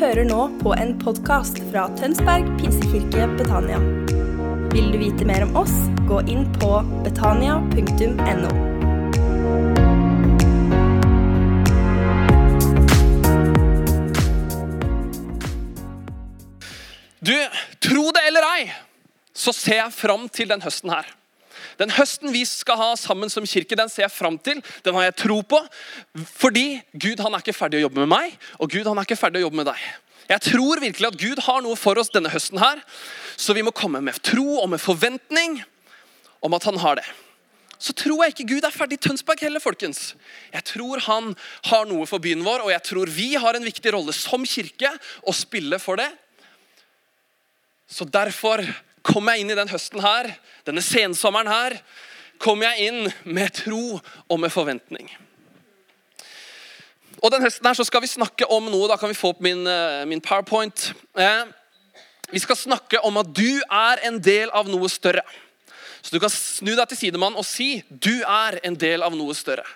hører nå på en podkast fra Tønsberg pinsekirke Betania. Vil du vite mer om oss, gå inn på betania.no. Du, tro det eller ei, så ser jeg fram til den høsten her. Den høsten vi skal ha sammen som kirke, den ser jeg fram til. Den har jeg tro på. Fordi Gud han er ikke ferdig å jobbe med meg, og Gud han er ikke ferdig å jobbe med deg. Jeg tror virkelig at Gud har noe for oss denne høsten her, så vi må komme med tro og med forventning om at han har det. Så tror jeg ikke Gud er ferdig i Tønsberg heller, folkens. Jeg tror han har noe for byen vår, og jeg tror vi har en viktig rolle som kirke å spille for det. Så derfor kom jeg inn i den høsten her, denne sensommeren her, kommer jeg inn med tro og med forventning. Og den høsten her så skal vi snakke om noe. Da kan vi få opp min, eh, min powerpoint. Eh, vi skal snakke om at du er en del av noe større. Så du kan snu deg til sidemann og si du er en del av noe større.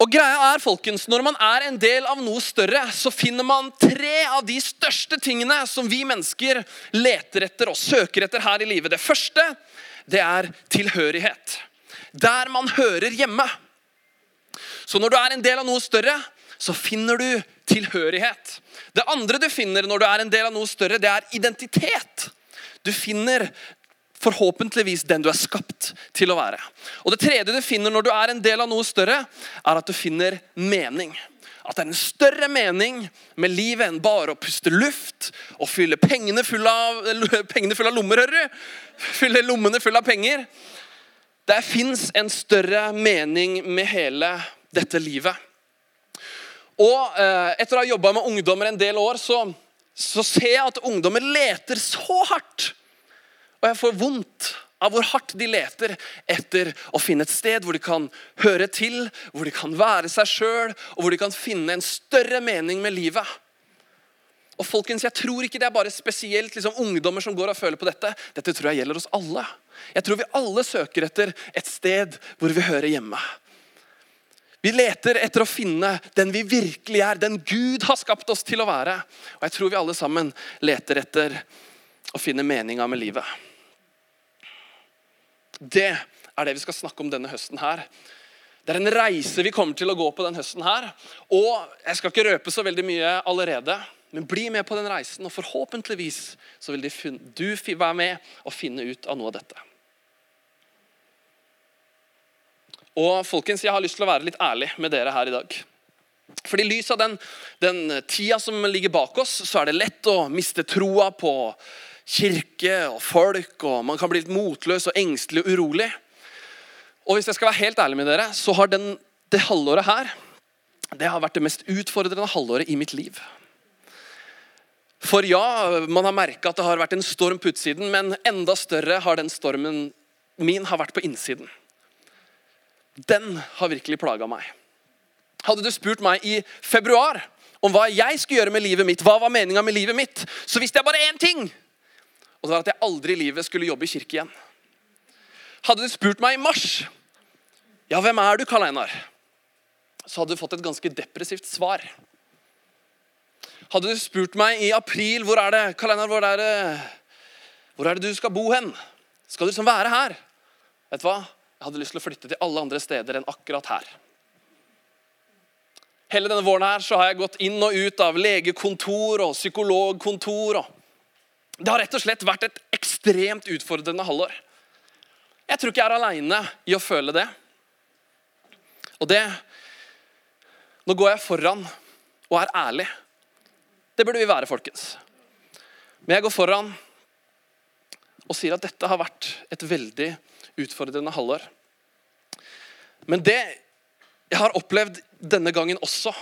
Og greia er, folkens, Når man er en del av noe større, så finner man tre av de største tingene som vi mennesker leter etter og søker etter her i livet. Det første det er tilhørighet. Der man hører hjemme. Så når du er en del av noe større, så finner du tilhørighet. Det andre du finner når du er en del av noe større, det er identitet. Du finner forhåpentligvis den du er skapt til å være. Og Det tredje du finner når du er en del av noe større, er at du finner mening. At det er en større mening med livet enn bare å puste luft og fylle pengene fulle av, pengene fulle av lommer. hører du? Fylle lommene fulle av penger. Det fins en større mening med hele dette livet. Og eh, Etter å ha jobba med ungdommer en del år, så, så ser jeg at ungdommer leter så hardt og jeg får vondt av hvor hardt de leter etter å finne et sted hvor de kan høre til, hvor de kan være seg sjøl, og hvor de kan finne en større mening med livet. Og folkens, Jeg tror ikke det er bare spesielt liksom, ungdommer som går og føler på dette. Dette tror jeg gjelder oss alle. Jeg tror vi alle søker etter et sted hvor vi hører hjemme. Vi leter etter å finne den vi virkelig er, den Gud har skapt oss til å være. Og jeg tror vi alle sammen leter etter å finne meninga med livet. Det er det vi skal snakke om denne høsten her. Det er en reise vi kommer til å gå på denne høsten her. Og jeg skal ikke røpe så veldig mye allerede, men bli med på den reisen, og forhåpentligvis så vil du være med og finne ut av noe av dette. Og folkens, Jeg har lyst til å være litt ærlig med dere her i dag. Fordi I lys av den, den tida som ligger bak oss, så er det lett å miste troa på kirke og folk, og man kan bli litt motløs og engstelig og urolig. Og hvis jeg skal være helt ærlig med dere, så har den, det halvåret her det har vært det mest utfordrende halvåret i mitt liv. For ja, man har merka at det har vært en storm på utsiden, men enda større har den stormen min har vært på innsiden. Den har virkelig plaga meg. Hadde du spurt meg i februar om hva jeg skulle gjøre med livet mitt, hva var meninga med livet mitt, så visste jeg bare én ting. Og det var at jeg aldri i livet skulle jobbe i kirke igjen. Hadde du spurt meg i mars ja, hvem er du, Karl Einar, så hadde du fått et ganske depressivt svar. Hadde du spurt meg i april hvor er det, Karl Einar, hvor er det, hvor er det du skal bo hen? Skal du liksom være her? Vet du hva? Jeg hadde lyst til å flytte til alle andre steder enn akkurat her. Hele denne våren her så har jeg gått inn og ut av legekontor og psykologkontor. og det har rett og slett vært et ekstremt utfordrende halvår. Jeg tror ikke jeg er aleine i å føle det. Og det Nå går jeg foran og er ærlig. Det burde vi være, folkens. Men jeg går foran og sier at dette har vært et veldig utfordrende halvår. Men det jeg har opplevd denne gangen også,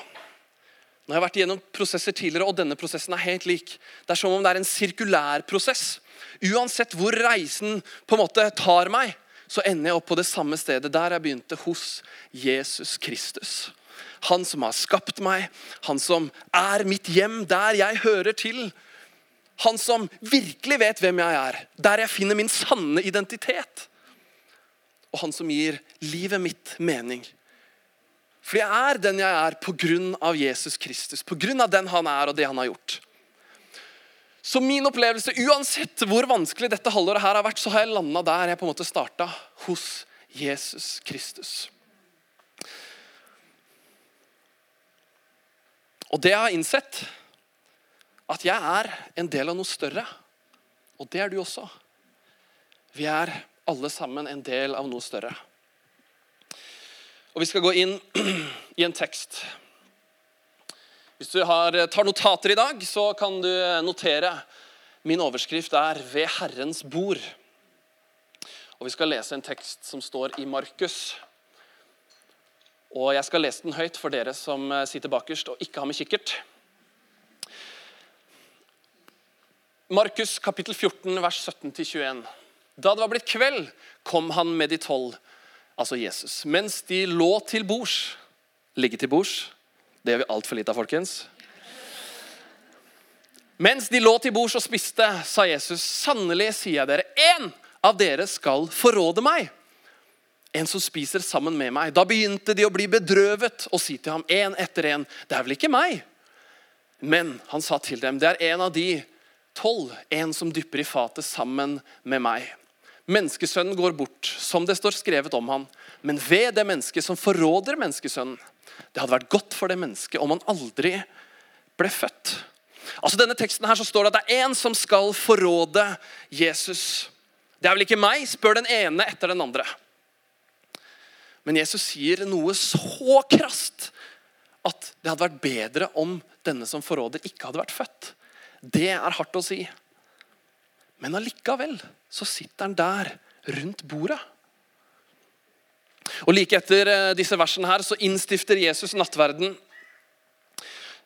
nå har jeg vært igjennom prosesser tidligere, og denne prosessen er helt lik. Det er som om det er en sirkulær prosess. Uansett hvor reisen på en måte tar meg, så ender jeg opp på det samme stedet der jeg begynte, hos Jesus Kristus. Han som har skapt meg, han som er mitt hjem, der jeg hører til. Han som virkelig vet hvem jeg er, der jeg finner min sanne identitet. og han som gir livet mitt mening. For jeg er den jeg er av Jesus Kristus, av den han er og det han har gjort. Så min opplevelse, uansett hvor vanskelig dette halvåret her har vært, så har jeg landa der jeg på en måte starta, hos Jesus Kristus. Og det jeg har innsett, at jeg er en del av noe større. Og det er du også. Vi er alle sammen en del av noe større. Og Vi skal gå inn i en tekst. Hvis du har, tar notater i dag, så kan du notere Min overskrift er 'Ved Herrens bord'. Og Vi skal lese en tekst som står i Markus. Og Jeg skal lese den høyt for dere som sitter bakerst og ikke har med kikkert. Markus kapittel 14, vers 17-21. Da det var blitt kveld, kom han med de tolv, altså Jesus, mens de lå til bords. Ligge til bords. Det gjør vi altfor lite av, folkens. Mens de lå til bords og spiste, sa Jesus, sannelig sier jeg dere, én av dere skal forråde meg. En som spiser sammen med meg. Da begynte de å bli bedrøvet og si til ham én etter én, det er vel ikke meg? Men han sa til dem, det er en av de 12. En som dypper i fatet sammen med meg. Menneskesønnen går bort, som det står skrevet om han. Men ved det mennesket som forråder menneskesønnen. Det hadde vært godt for det mennesket om han aldri ble født. Altså denne teksten her så står det at det er en som skal forråde Jesus. Det er vel ikke meg, spør den ene etter den andre. Men Jesus sier noe så krast at det hadde vært bedre om denne som forråder, ikke hadde vært født. Det er hardt å si. Men allikevel så sitter han der rundt bordet. Og Like etter eh, disse versene her så innstifter Jesus nattverden.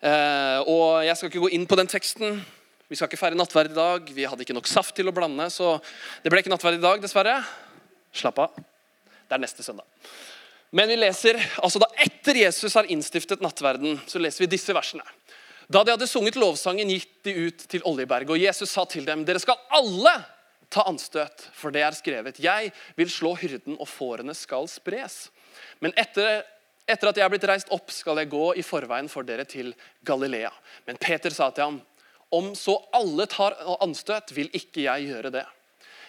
Eh, og Jeg skal ikke gå inn på den teksten. Vi skal ikke feire nattverd i dag. Vi hadde ikke nok saft til å blande, så det ble ikke nattverd i dag, dessverre. Slapp av. Det er neste søndag. Men vi leser, altså da etter Jesus har innstiftet nattverden, så leser vi disse versene. Da de hadde sunget lovsangen, gikk de ut til Oljeberget. Og Jesus sa til dem, dere skal alle ta anstøt, for det er skrevet. Jeg vil slå hyrden, og fårene skal spres. Men etter, etter at jeg er blitt reist opp, skal jeg gå i forveien for dere til Galilea. Men Peter sa til ham, om så alle tar anstøt, vil ikke jeg gjøre det.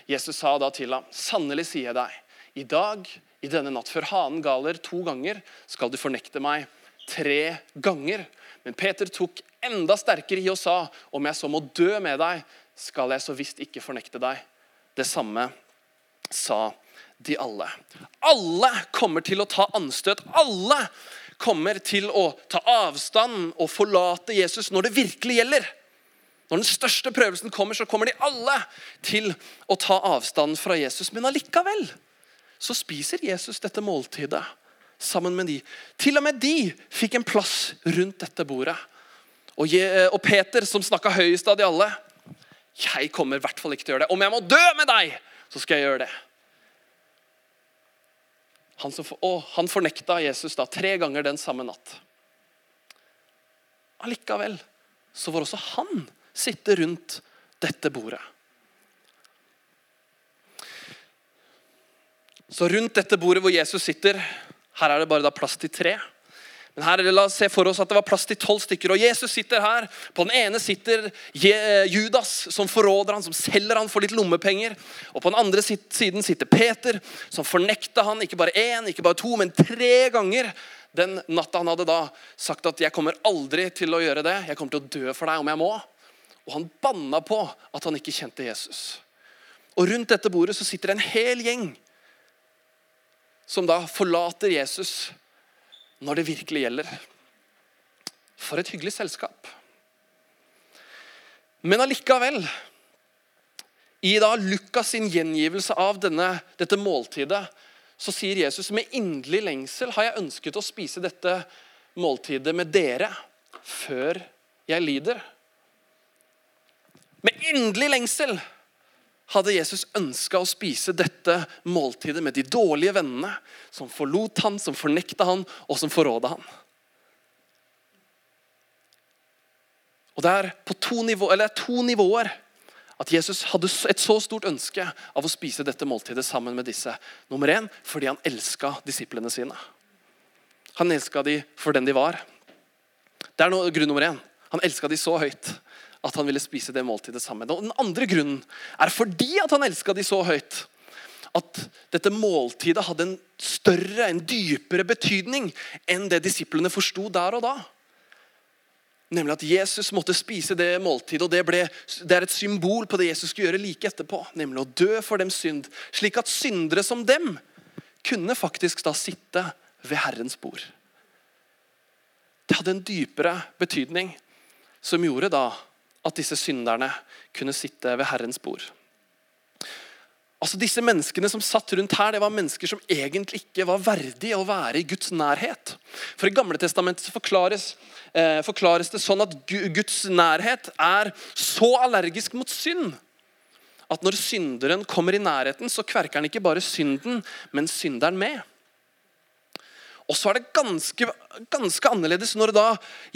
Jesus sa da til ham, sannelig sier jeg deg, i dag, i denne natt, før hanen galer to ganger, skal du fornekte meg tre ganger. Men Peter tok enda sterkere i og sa, om jeg så må dø med deg, skal jeg så visst ikke fornekte deg. Det samme sa de alle. Alle kommer til å ta anstøt. Alle kommer til å ta avstand og forlate Jesus når det virkelig gjelder. Når den største prøvelsen kommer, så kommer de alle til å ta avstand fra Jesus. Men allikevel så spiser Jesus dette måltidet sammen med de. Til og med de fikk en plass rundt dette bordet. Og, Peter, som snakka høyest av de alle, jeg kommer i hvert fall ikke til å gjøre det. Om jeg må dø med deg, så skal jeg gjøre det. Han, som, å, han fornekta Jesus da tre ganger den samme natt. Allikevel så får også han sitte rundt dette bordet. Så rundt dette bordet hvor Jesus sitter, her er det bare plass til tre. Men her, La oss se for oss at det var plass til tolv stykker. Og Jesus sitter her. På den ene sitter Judas, som forråder han, som selger han for litt lommepenger. Og på den andre siden sitter Peter, som fornekta han ikke bare én, ikke bare to, men tre ganger. Den natta han hadde da sagt at 'jeg kommer aldri til å gjøre det', 'jeg kommer til å dø for deg om jeg må'. Og han banna på at han ikke kjente Jesus. Og rundt dette bordet så sitter en hel gjeng som da forlater Jesus når det virkelig gjelder. For et hyggelig selskap. Men allikevel, i da Lukas sin gjengivelse av denne, dette måltidet, så sier Jesus med inderlig lengsel har jeg ønsket å spise dette måltidet med dere før jeg lider. Med inderlig lengsel hadde Jesus ønska å spise dette måltidet med de dårlige vennene som forlot han, som fornekta han, og som forråda han. Og Det er to, nivå, to nivåer At Jesus hadde et så stort ønske av å spise dette måltidet sammen med disse. Nummer én fordi han elska disiplene sine. Han elska de for den de var. Det er noe, grunn nummer én. Han elska de så høyt at han ville spise det måltidet sammen. Og Den andre grunnen er fordi at han elska de så høyt at dette måltidet hadde en større, en dypere betydning enn det disiplene forsto der og da. Nemlig at Jesus måtte spise det måltidet, og det, ble, det er et symbol på det Jesus skulle gjøre like etterpå. Nemlig å dø for dem synd, slik at syndere som dem kunne faktisk da sitte ved Herrens bord. Det hadde en dypere betydning, som gjorde da at disse synderne kunne sitte ved Herrens bord. Altså Disse menneskene som satt rundt her, det var mennesker som egentlig ikke var verdige å være i Guds nærhet. For I Gamle testamentet forklares, eh, forklares det sånn at Guds nærhet er så allergisk mot synd at når synderen kommer i nærheten, så kverker han ikke bare synden, men synderen med. Og så er det ganske, ganske annerledes når da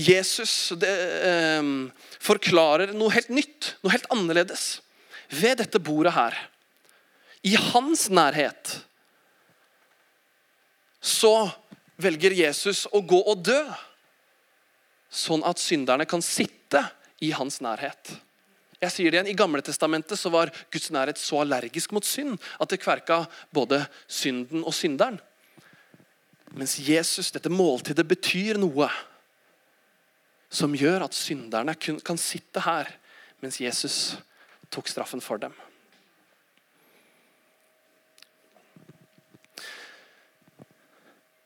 Jesus det, eh, forklarer noe helt nytt, noe helt annerledes. Ved dette bordet her, i hans nærhet, så velger Jesus å gå og dø. Sånn at synderne kan sitte i hans nærhet. Jeg sier det igjen, I Gamle testamentet så var Guds nærhet så allergisk mot synd at det kverka både synden og synderen. Mens Jesus, dette måltidet, betyr noe som gjør at synderne kan sitte her, mens Jesus tok straffen for dem.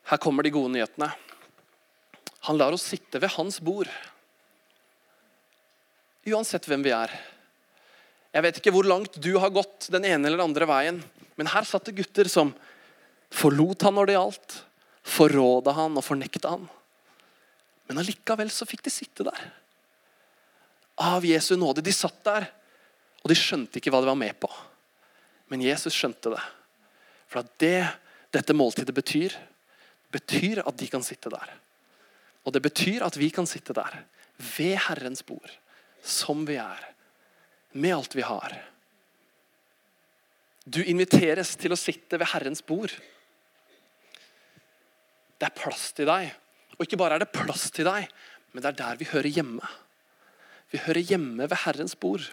Her kommer de gode nyhetene. Han lar oss sitte ved hans bord. Uansett hvem vi er. Jeg vet ikke hvor langt du har gått den ene eller andre veien, men her satt det gutter som forlot han når det gjaldt, forråda han og fornekta han. Men allikevel så fikk de sitte der. Av Jesu nåde. De satt der, og de skjønte ikke hva de var med på. Men Jesus skjønte det. For at det dette måltidet betyr, betyr at de kan sitte der. Og det betyr at vi kan sitte der, ved Herrens bord, som vi er. Med alt vi har. Du inviteres til å sitte ved Herrens bord. Det er plass til deg. Og ikke bare er det plass til deg, men det er der vi hører hjemme. Vi hører hjemme ved Herrens bord.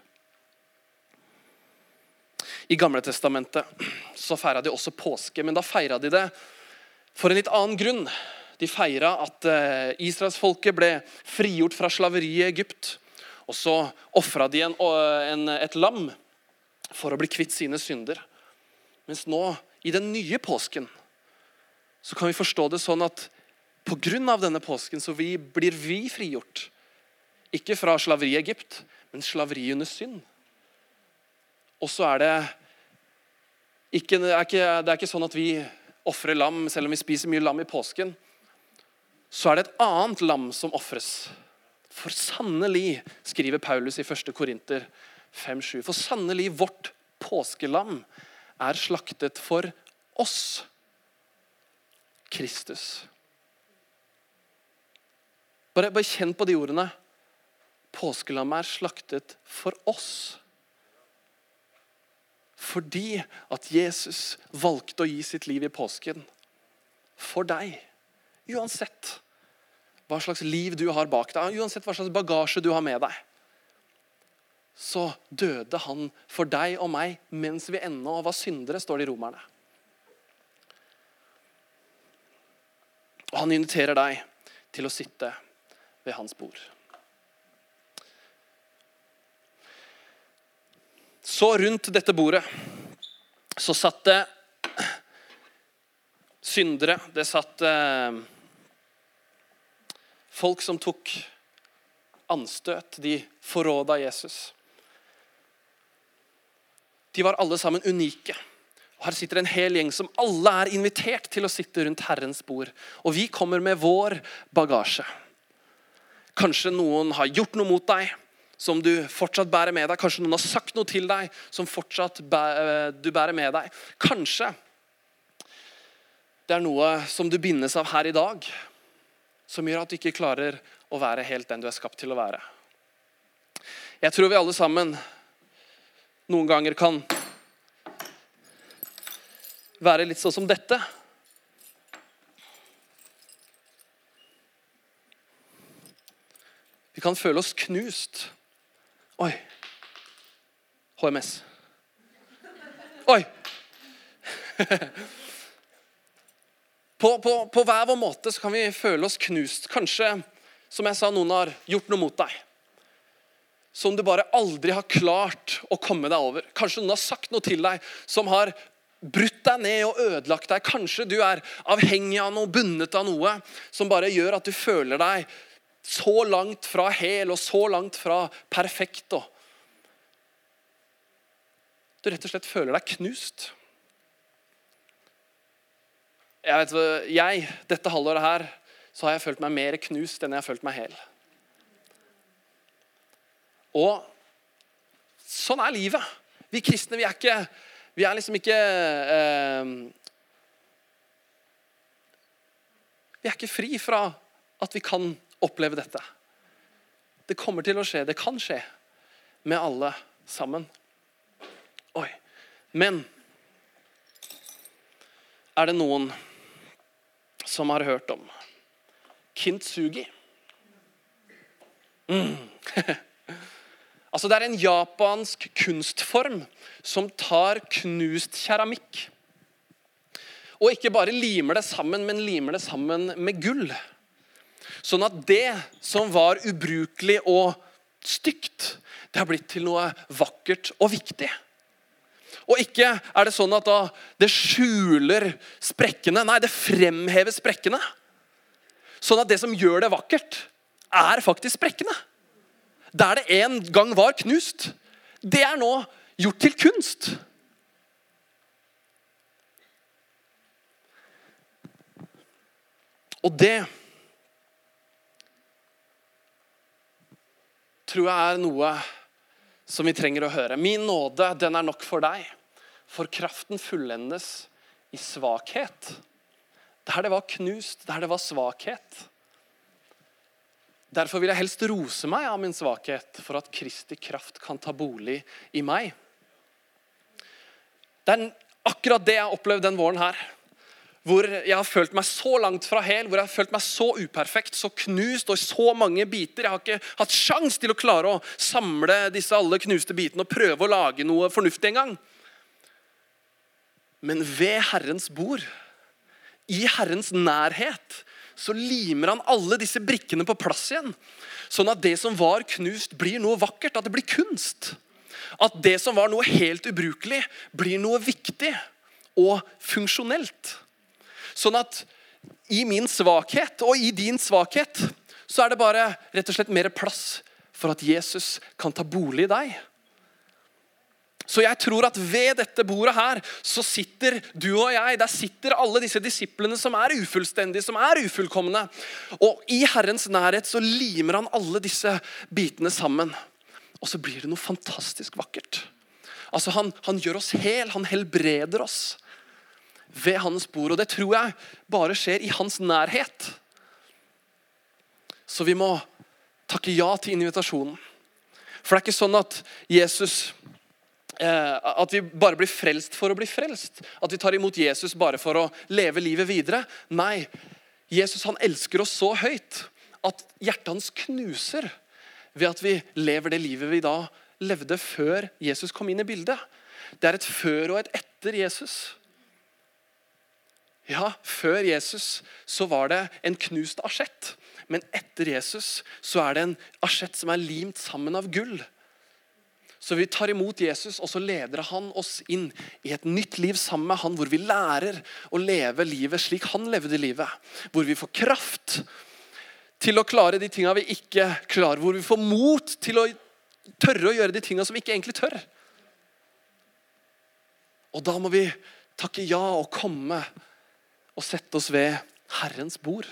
I Gamle Testamentet så feira de også påske, men da feira de det for en litt annen grunn. De feira at eh, israelsfolket ble frigjort fra slaveriet i Egypt. Og så ofra de en, en, et lam for å bli kvitt sine synder. Mens nå, i den nye påsken, så kan vi forstå det sånn at pga. denne påsken så vi, blir vi frigjort. Ikke fra slaveri i Egypt, men slaveri under synd. Og så er det ikke, det, er ikke, det er ikke sånn at vi ofrer lam selv om vi spiser mye lam i påsken. Så er det et annet lam som ofres. For sannelig, skriver Paulus i 1. Korinter 5-7, for sannelig vårt påskelam er slaktet for oss. Kristus. Bare, bare kjenn på de ordene. Påskelammet er slaktet for oss. Fordi at Jesus valgte å gi sitt liv i påsken for deg. Uansett hva slags liv du har bak deg, uansett hva slags bagasje du har med deg. Så døde han for deg og meg mens vi ennå var syndere, står det i Romerne. Og han inviterer deg til å sitte ved hans bord. Så rundt dette bordet så satt det syndere. Det satt eh, folk som tok anstøt. De forråda Jesus. De var alle sammen unike. Og Her sitter en hel gjeng som alle er invitert til å sitte rundt Herrens bord. Og vi kommer med vår bagasje. Kanskje noen har gjort noe mot deg som du fortsatt bærer med deg. Kanskje noen har sagt noe til deg som fortsatt eh, du bærer med deg. Kanskje det er noe som du bindes av her i dag, som gjør at du ikke klarer å være helt den du er skapt til å være. Jeg tror vi alle sammen noen ganger kan være litt sånn som dette. Vi kan føle oss knust. Oi. HMS. Oi! På, på, på, hver vår måte så kan vi føle oss knust. Kanskje, som jeg sa, noen har gjort noe mot deg. Som du bare aldri har klart å komme deg over. Kanskje noen har sagt noe til deg som har brutt deg ned og ødelagt deg. Kanskje du er avhengig av noe, bundet av noe, som bare gjør at du føler deg så langt fra hel og så langt fra perfekt. Og du rett og slett føler deg knust. Jeg vet, jeg, Dette halvåret her så har jeg følt meg mer knust enn jeg har følt meg hel. Og sånn er livet. Vi kristne vi er ikke Vi er liksom ikke eh, Vi er ikke fri fra at vi kan oppleve dette. Det kommer til å skje. Det kan skje med alle sammen. Oi. Men er det noen som har hørt om kintsugi? Mm. altså Det er en japansk kunstform som tar knust keramikk. Og ikke bare limer det sammen, men limer det sammen med gull. Sånn at det som var ubrukelig og stygt, det har blitt til noe vakkert og viktig. Og ikke er det sånn at da det skjuler sprekkene. Nei, det fremhever sprekkene. Sånn at det som gjør det vakkert, er faktisk sprekkene. Der det en gang var knust, det er nå gjort til kunst. Og det tror jeg er noe som vi trenger å høre. Min nåde, den er nok for deg. For kraften fullendes i svakhet. Der det var knust, der det var svakhet. Derfor vil jeg helst rose meg av min svakhet, for at Kristi kraft kan ta bolig i meg. Det er akkurat det jeg har opplevd den våren her hvor jeg har følt meg så langt fra hel, hvor jeg har følt meg så uperfekt, så knust og i så mange biter. Jeg har ikke hatt sjans til å klare å samle disse alle knuste bitene og prøve å lage noe fornuftig engang. Men ved Herrens bord, i Herrens nærhet, så limer han alle disse brikkene på plass igjen. Sånn at det som var knust, blir noe vakkert. At det blir kunst. At det som var noe helt ubrukelig, blir noe viktig og funksjonelt. Sånn at i min svakhet og i din svakhet så er det bare rett og slett mer plass for at Jesus kan ta bolig i deg. Så jeg tror at ved dette bordet her så sitter du og jeg, der sitter alle disse disiplene som er ufullstendige, som er ufullkomne. Og i Herrens nærhet så limer han alle disse bitene sammen. Og så blir det noe fantastisk vakkert. Altså Han, han gjør oss hel, han helbreder oss ved hans bord. Og det tror jeg bare skjer i hans nærhet. Så vi må takke ja til invitasjonen. For det er ikke sånn at Jesus At vi bare blir frelst for å bli frelst. At vi tar imot Jesus bare for å leve livet videre. Nei, Jesus han elsker oss så høyt at hjertet hans knuser ved at vi lever det livet vi da levde før Jesus kom inn i bildet. Det er et før og et etter Jesus. Ja, Før Jesus så var det en knust asjett. Men etter Jesus så er det en asjett som er limt sammen av gull. Så vi tar imot Jesus, og så leder han oss inn i et nytt liv sammen med han, hvor vi lærer å leve livet slik han levde livet. Hvor vi får kraft til å klare de tinga vi ikke klarer. Hvor vi får mot til å tørre å gjøre de tinga som vi ikke egentlig tør. Og da må vi takke ja og komme og sette oss ved Herrens bord.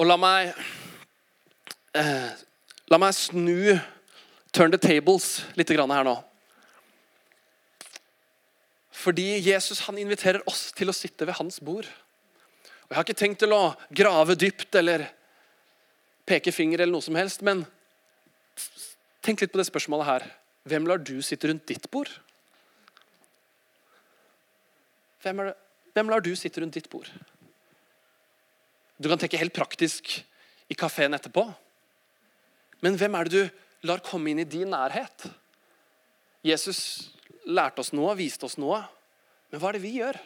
Og la meg eh, La meg snu turn the tables litt her nå. Fordi Jesus han inviterer oss til å sitte ved hans bord. Og Jeg har ikke tenkt til å grave dypt eller peke finger eller noe som helst, men tenk litt på det spørsmålet her. Hvem lar du sitte rundt ditt bord? Hvem, hvem lar du sitte rundt ditt bord? Du kan tenke helt praktisk i kafeen etterpå. Men hvem er det du lar komme inn i din nærhet? Jesus lærte oss noe, viste oss noe. Men hva er det vi gjør?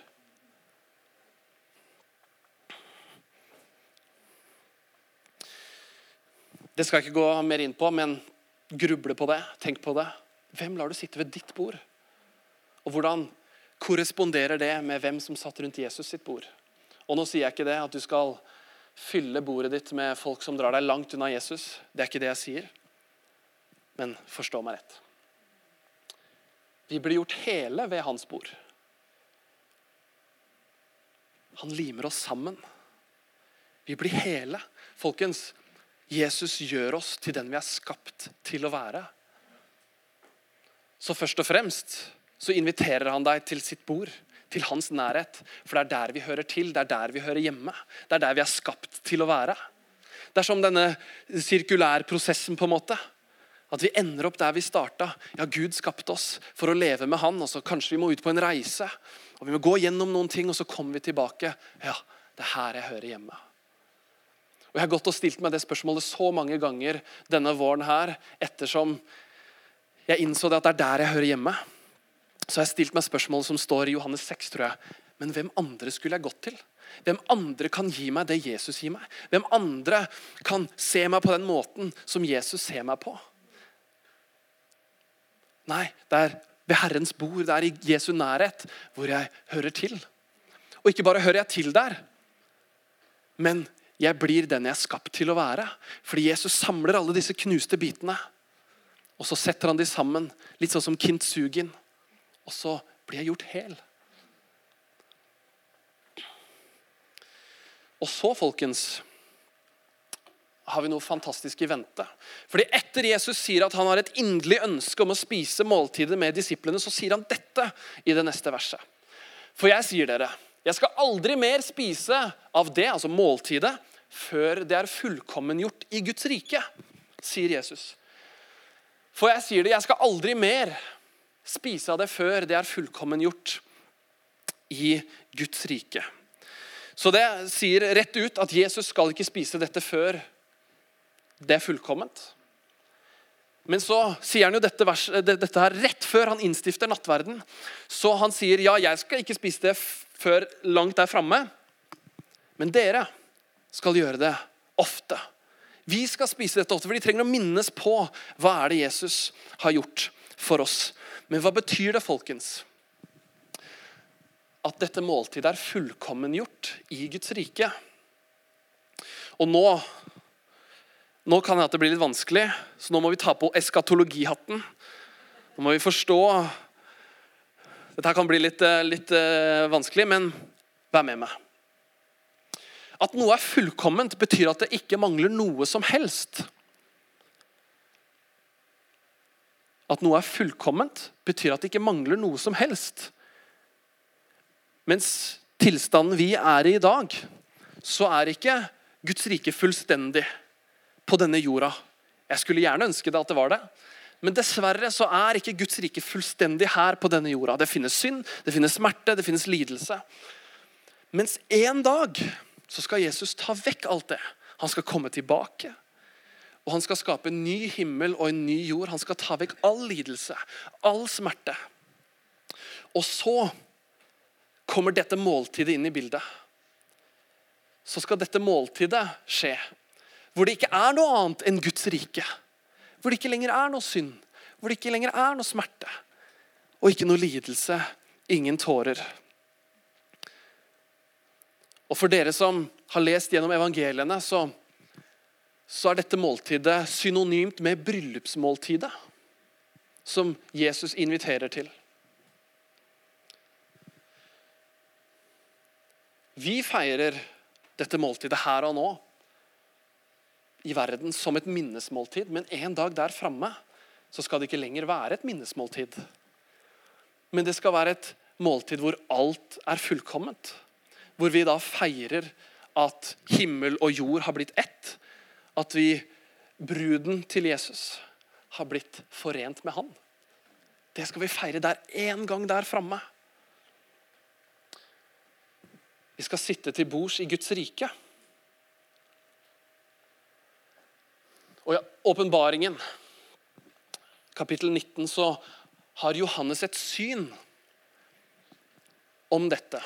Det skal jeg ikke gå mer inn på, men gruble på det. Tenk på det. Hvem lar du sitte ved ditt bord? Og hvordan korresponderer det med hvem som satt rundt Jesus sitt bord? Og nå sier jeg ikke det at du skal fylle bordet ditt med folk som drar deg langt unna Jesus. Det er ikke det jeg sier. Men forstå meg rett. Vi blir gjort hele ved hans bord. Han limer oss sammen. Vi blir hele. Folkens, Jesus gjør oss til den vi er skapt til å være. Så først og fremst så inviterer han deg til sitt bord, til hans nærhet. For det er der vi hører til, det er der vi hører hjemme. Det er der vi er skapt til å være. Det er som denne sirkulærprosessen, på en måte. At vi ender opp der vi starta. Ja, Gud skapte oss for å leve med Han. og så Kanskje vi må ut på en reise. og Vi må gå gjennom noen ting, og så kommer vi tilbake. Ja, det er her jeg hører hjemme. Og Jeg har gått og stilt meg det spørsmålet så mange ganger denne våren her, ettersom jeg innså det at det er der jeg hører hjemme. Så har jeg stilt meg spørsmålet som står i Johannes 6, tror jeg. Men hvem andre skulle jeg gått til? Hvem andre kan gi meg det Jesus gir meg? Hvem andre kan se meg på den måten som Jesus ser meg på? Nei, det er ved Herrens bord, det er i Jesu nærhet hvor jeg hører til. Og ikke bare hører jeg til der, men jeg blir den jeg er skapt til å være. Fordi Jesus samler alle disse knuste bitene. Og så setter han de sammen, litt sånn som kintsugin. Og så blir jeg gjort hel. Og så, folkens, har vi noe fantastisk i vente. Fordi Etter Jesus sier at han har et inderlig ønske om å spise måltidet med disiplene, så sier han dette i det neste verset. For jeg sier dere, jeg skal aldri mer spise av det, altså måltidet, før det er fullkommengjort i Guds rike, sier Jesus. For jeg sier det, jeg skal aldri mer spise av det før det er fullkommengjort i Guds rike. Så det sier rett ut at Jesus skal ikke spise dette før det er fullkomment. Men så sier han jo dette, vers, dette, her rett før han innstifter nattverden. Så han sier ja, jeg skal ikke spise det før langt der framme. Men dere skal gjøre det ofte. Vi skal spise dette ofte, for de trenger å minnes på hva er det Jesus har gjort for oss. Men hva betyr det, folkens? At dette måltidet er fullkommengjort i Guds rike. Og nå nå kan det blir litt vanskelig, så nå må vi ta på eskatologihatten. Nå må vi forstå Dette kan bli litt, eh, litt uh, vanskelig, men vær med meg. At noe er fullkomment, betyr at det ikke mangler noe som helst. At noe er fullkomment, betyr at det ikke mangler noe som helst. Mens tilstanden vi er i i dag, så er ikke Guds rike fullstendig på denne jorda. Jeg skulle gjerne ønske det at det var det. Men dessverre så er ikke Guds rike fullstendig her på denne jorda. Det finnes synd, det finnes smerte, det finnes lidelse. Mens en dag så skal Jesus ta vekk alt det. Han skal komme tilbake. Og han skal skape en ny himmel og en ny jord. Han skal ta vekk all lidelse, all smerte. Og så kommer dette måltidet inn i bildet. Så skal dette måltidet skje hvor det ikke er noe annet enn Guds rike. Hvor det ikke lenger er noe synd, hvor det ikke lenger er noe smerte. Og ikke noe lidelse, ingen tårer. Og For dere som har lest gjennom evangeliene, så, så er dette måltidet synonymt med bryllupsmåltidet. Som Jesus inviterer til. Vi feirer dette måltidet her og nå i verden som et minnesmåltid, men en dag der framme så skal det ikke lenger være et minnesmåltid. Men det skal være et måltid hvor alt er fullkomment. Hvor vi da feirer at himmel og jord har blitt ett. At vi, bruden til Jesus, har blitt forent med han. Det skal vi feire der en gang der framme. Vi skal sitte til bords i Guds rike. Og i åpenbaringen, kapittel 19, så har Johannes et syn om dette.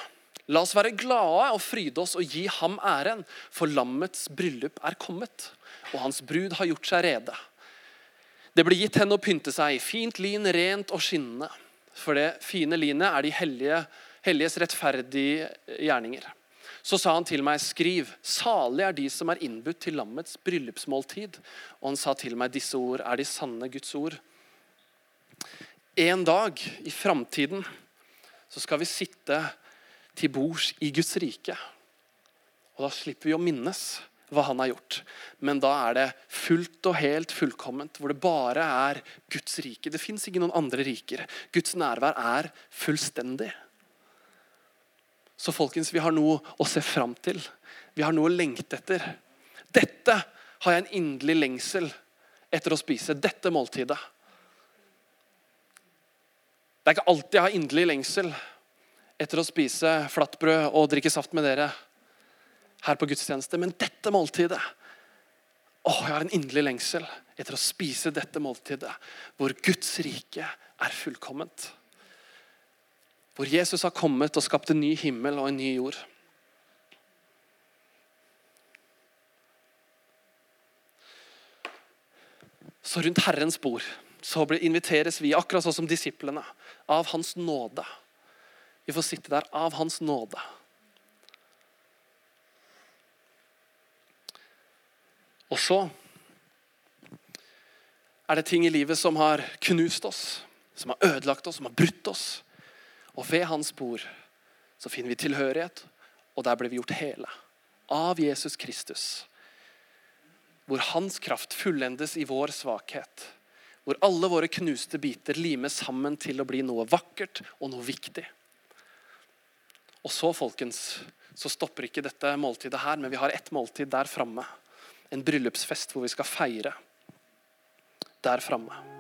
La oss være glade og fryde oss og gi ham æren, for lammets bryllup er kommet, og hans brud har gjort seg rede. Det ble gitt henne å pynte seg i fint lin, rent og skinnende. For det fine linet er de hellige, helliges rettferdige gjerninger. Så sa han til meg, skriv, salig er de som er innbudt til lammets bryllupsmåltid. Og han sa til meg, disse ord er de sanne Guds ord. En dag i framtiden så skal vi sitte til bords i Guds rike. Og da slipper vi å minnes hva han har gjort. Men da er det fullt og helt fullkomment, hvor det bare er Guds rike. Det fins ikke noen andre riker. Guds nærvær er fullstendig. Så folkens, vi har noe å se fram til. Vi har noe å lengte etter. Dette har jeg en inderlig lengsel etter å spise. Dette måltidet. Det er ikke alltid jeg har inderlig lengsel etter å spise flatbrød og drikke saft med dere her på gudstjeneste, men dette måltidet Å, jeg har en inderlig lengsel etter å spise dette måltidet, hvor Guds rike er fullkomment. Hvor Jesus har kommet og skapt en ny himmel og en ny jord. Så rundt Herrens bord så inviteres vi, akkurat sånn som disiplene, av Hans nåde. Vi får sitte der av Hans nåde. Og så er det ting i livet som har knust oss, som har ødelagt oss, som har brutt oss. Og ved hans bord så finner vi tilhørighet, og der ble vi gjort hele. Av Jesus Kristus. Hvor hans kraft fullendes i vår svakhet. Hvor alle våre knuste biter limes sammen til å bli noe vakkert og noe viktig. Og så, folkens, så stopper ikke dette måltidet her, men vi har ett måltid der framme. En bryllupsfest hvor vi skal feire der framme.